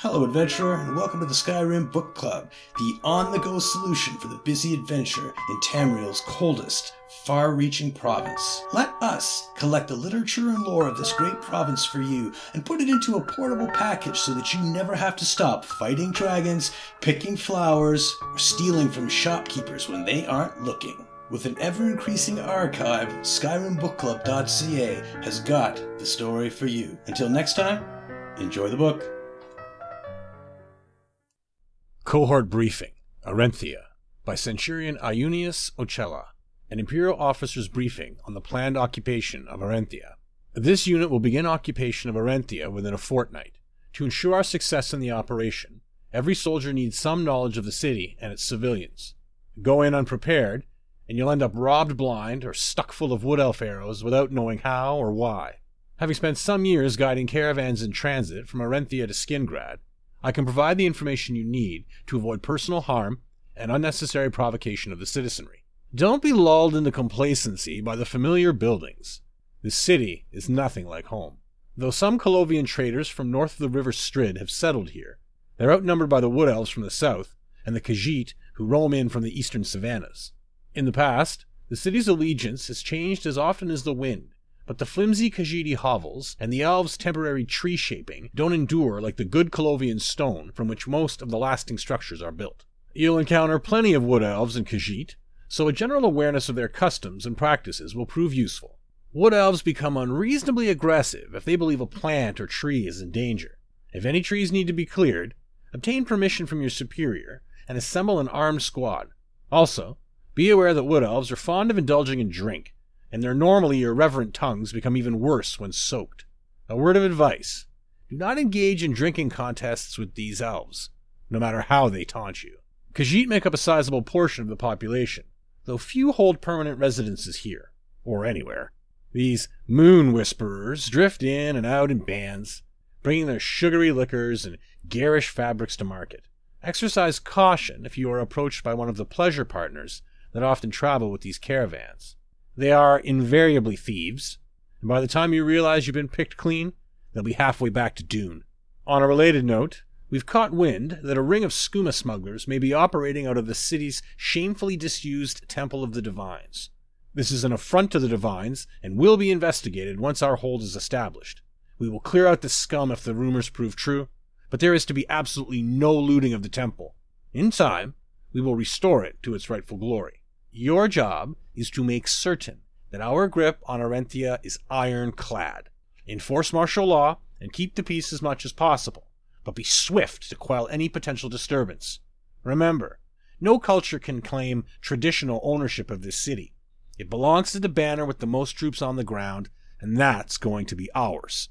Hello, adventurer, and welcome to the Skyrim Book Club, the on the go solution for the busy adventure in Tamriel's coldest, far reaching province. Let us collect the literature and lore of this great province for you and put it into a portable package so that you never have to stop fighting dragons, picking flowers, or stealing from shopkeepers when they aren't looking. With an ever increasing archive, SkyrimBookClub.ca has got the story for you. Until next time, enjoy the book. Cohort Briefing, Arenthia, by Centurion Iunius Ocella, an Imperial officer's briefing on the planned occupation of Arenthia. This unit will begin occupation of Arenthia within a fortnight. To ensure our success in the operation, every soldier needs some knowledge of the city and its civilians. Go in unprepared, and you'll end up robbed blind or stuck full of wood elf arrows without knowing how or why. Having spent some years guiding caravans in transit from Arenthia to Skingrad, I can provide the information you need to avoid personal harm and unnecessary provocation of the citizenry. Don't be lulled into complacency by the familiar buildings. The city is nothing like home. Though some Colovian traders from north of the river Strid have settled here, they're outnumbered by the wood elves from the south and the Khajiit who roam in from the eastern savannas. In the past, the city's allegiance has changed as often as the wind, but the flimsy Khajiiti hovels and the elves' temporary tree shaping don't endure like the good Colovian stone from which most of the lasting structures are built. You'll encounter plenty of wood elves and Khajiit, so a general awareness of their customs and practices will prove useful. Wood elves become unreasonably aggressive if they believe a plant or tree is in danger. If any trees need to be cleared, obtain permission from your superior and assemble an armed squad. Also, be aware that wood elves are fond of indulging in drink, and their normally irreverent tongues become even worse when soaked. A word of advice do not engage in drinking contests with these elves, no matter how they taunt you. Khajiit make up a sizable portion of the population, though few hold permanent residences here, or anywhere. These moon whisperers drift in and out in bands, bringing their sugary liquors and garish fabrics to market. Exercise caution if you are approached by one of the pleasure partners that often travel with these caravans. They are invariably thieves, and by the time you realize you've been picked clean, they'll be halfway back to Dune. On a related note, we've caught wind that a ring of skooma smugglers may be operating out of the city's shamefully disused Temple of the Divines. This is an affront to the Divines and will be investigated once our hold is established. We will clear out the scum if the rumors prove true, but there is to be absolutely no looting of the temple. In time, we will restore it to its rightful glory. Your job is to make certain that our grip on Arenthia is ironclad. Enforce martial law and keep the peace as much as possible, but be swift to quell any potential disturbance. Remember, no culture can claim traditional ownership of this city. It belongs to the banner with the most troops on the ground, and that's going to be ours.